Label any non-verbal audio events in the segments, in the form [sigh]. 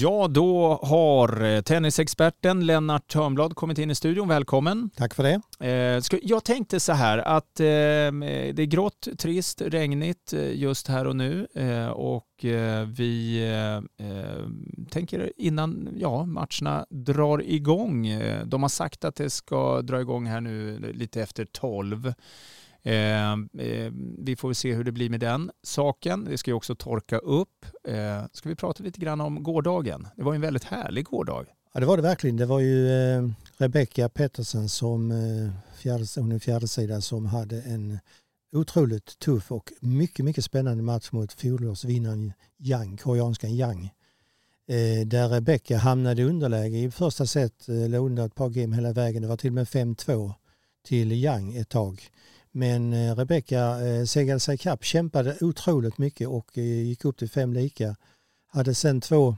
Ja, då har eh, tennisexperten Lennart Törnblad kommit in i studion. Välkommen. Tack för det. Eh, jag tänkte så här att eh, det är grått, trist, regnigt just här och nu och vi tänker innan ja, matcherna drar igång. De har sagt att det ska dra igång här nu lite efter tolv. Eh, eh, vi får se hur det blir med den saken. Det ska ju också torka upp. Eh, ska vi prata lite grann om gårdagen? Det var ju en väldigt härlig gårdag. Ja det var det verkligen. Det var ju eh, Rebecca Pettersen som eh, fjärde, hon är fjärde sida som hade en otroligt tuff och mycket, mycket spännande match mot fjolårsvinnaren Yang, koreanskan Yang. Eh, där Rebecca hamnade i underläge i första set, eh, låg under ett par game hela vägen. Det var till och med 5-2 till Yang ett tag. Men eh, Rebecka eh, segade sig ikapp, kämpade otroligt mycket och eh, gick upp till fem lika. Hade sen två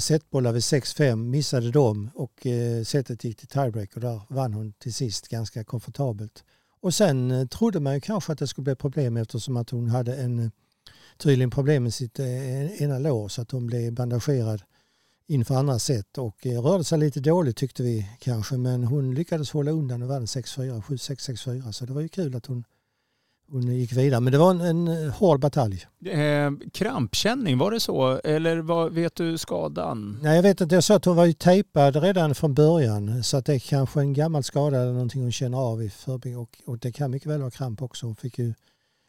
setbollar vid 6-5, missade dem och setet gick till tiebreak och där vann hon till sist ganska komfortabelt. Och sen trodde man ju kanske att det skulle bli problem eftersom att hon hade en tydligen problem med sitt ena lår så att hon blev bandagerad inför andra set och eh, rörde sig lite dåligt tyckte vi kanske men hon lyckades hålla undan och vann 6-4, 7-6-6-4 så det var ju kul att hon, hon gick vidare. Men det var en, en eh, hård batalj. Eh, krampkänning, var det så? Eller vad, vet du skadan? Nej, jag vet inte. Jag sa att hon var ju tejpad redan från början så att det är kanske en gammal skada eller någonting hon känner av i förbi och, och det kan mycket väl vara kramp också. Hon fick ju,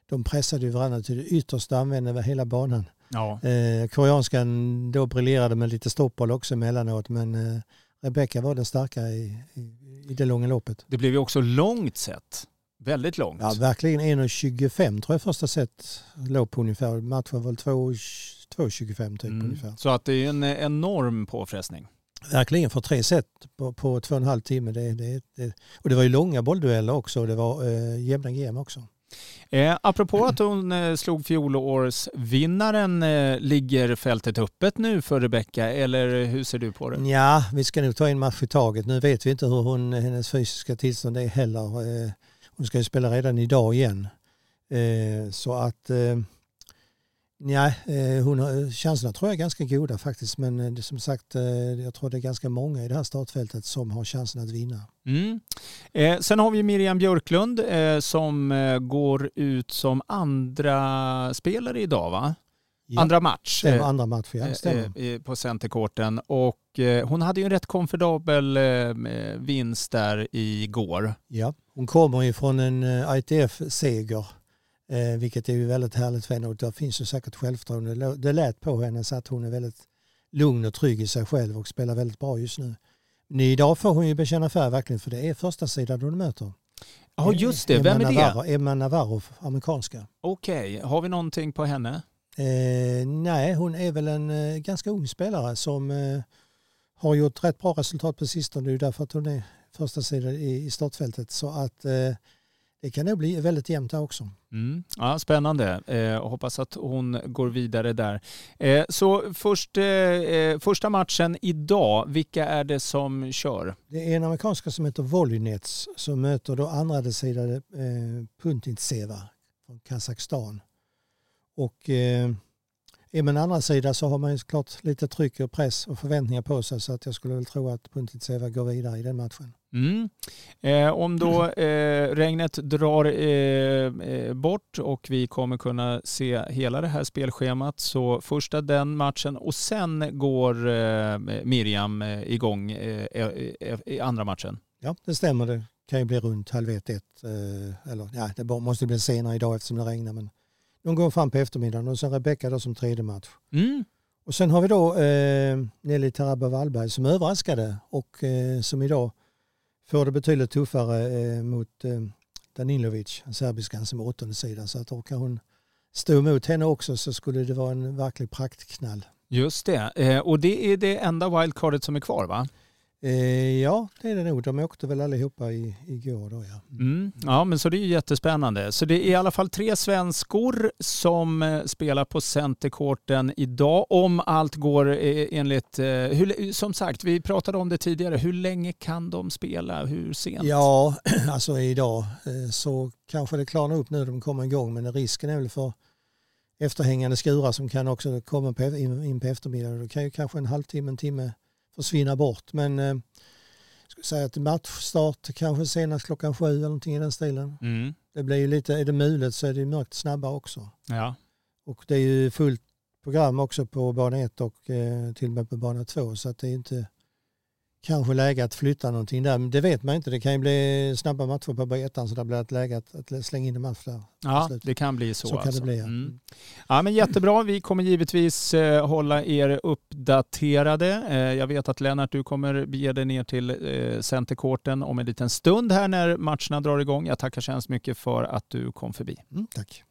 de pressade ju varandra till det yttersta använde hela banan. Ja. Eh, koreanskan då briljerade med lite stoppboll också emellanåt men eh, Rebecca var den starka i, i, i det långa loppet. Det blev ju också långt sett. Väldigt långt. Ja, verkligen 1.25 tror jag första set låg på ungefär. Matchen var väl 2.25 typ mm. ungefär. Så att det är en enorm påfrestning. Verkligen för tre set på, på två och en halv timme. Det, det, det, och det var ju långa bolldueller också och det var eh, jämna game också. Eh, apropå att hon eh, slog fjolårsvinnaren, eh, ligger fältet öppet nu för Rebecka eller hur ser du på det? Ja, vi ska nog ta en match i taget. Nu vet vi inte hur hon, hennes fysiska tillstånd är heller. Eh, hon ska ju spela redan idag igen. Eh, så att eh, Nej, eh, hon, chanserna tror jag är ganska goda faktiskt. Men eh, som sagt, eh, jag tror det är ganska många i det här startfältet som har chansen att vinna. Mm. Eh, sen har vi Miriam Björklund eh, som eh, går ut som andra spelare idag va? Ja. Andra match. Stämmer, andra match, ja. Stämmer. På centerkorten. Och hon hade ju en rätt komfortabel vinst där igår. Ja, hon kommer ju från en ITF-seger Eh, vilket är ju väldigt härligt för henne och där finns ju säkert självförtroende. Det lät på henne så att hon är väldigt lugn och trygg i sig själv och spelar väldigt bra just nu. Men idag får hon ju bekänna färg verkligen för det är första sidan hon möter. Ja just det, vem är Navarro, det? Emma Navarro, amerikanska. Okej, okay. har vi någonting på henne? Eh, nej, hon är väl en eh, ganska ung spelare som eh, har gjort rätt bra resultat på sistone. Det är därför att hon är första sidan i, i startfältet. Så att eh, det kan nog bli väldigt jämnt där också. Mm. Ja, spännande. Eh, hoppas att hon går vidare där. Eh, så först, eh, eh, första matchen idag, vilka är det som kör? Det är en amerikanska som heter Volynets som möter då andra sidan eh, Puntintseva från Kazakstan. Och eh, är man andra sida så har man ju såklart lite tryck och press och förväntningar på sig så att jag skulle väl tro att Puntintseva går vidare i den matchen. Mm. Eh, om då eh, regnet drar eh, eh, bort och vi kommer kunna se hela det här spelschemat så första den matchen och sen går eh, Miriam eh, igång i andra matchen. Ja, det stämmer. Det kan ju bli runt halv ett, ett eller ja, det måste bli senare idag eftersom det regnar. Men de går fram på eftermiddagen och sen Rebecka då som tredje match. Mm. Och sen har vi då Nelly Taraba Wallberg som överraskade och som idag får det betydligt tuffare eh, mot eh, Danilovic, serbiskan som är åttonde sidan. Så att orkar hon stå emot henne också så skulle det vara en verklig praktknall. Just det, eh, och det är det enda wildcardet som är kvar va? Eh, ja, det är det nog. De åkte väl allihopa i, igår då ja. Mm. Ja, men så det är jättespännande. Så det är i alla fall tre svenskor som eh, spelar på centerkorten idag. Om allt går eh, enligt, hur, som sagt, vi pratade om det tidigare. Hur länge kan de spela? Hur sent? Ja, [clears throat] alltså idag så kanske det klarnar upp nu de kommer igång. Men risken är väl för efterhängande skurar som kan också komma på, in, in på eftermiddagen. Då kan ju kanske en halvtimme, en timme försvinna bort. Men eh, skulle säga att matchstart kanske senast klockan sju eller någonting i den stilen. Mm. Det blir ju lite, är det mulet så är det mörkt snabbare också. Ja. Och det är ju fullt program också på bana 1 och eh, till och med på bana 2 så att det är inte kanske läge att flytta någonting där. Men det vet man inte. Det kan ju bli snabba matcher på ettan så det blir ett läge att, att slänga in en match där. Ja, det kan bli så. Så kan alltså. det bli. Ja. Mm. Ja, men jättebra. Vi kommer givetvis eh, hålla er uppdaterade. Eh, jag vet att Lennart, du kommer bege dig ner till eh, Centercourten om en liten stund här när matcherna drar igång. Jag tackar så hemskt mycket för att du kom förbi. Mm, tack.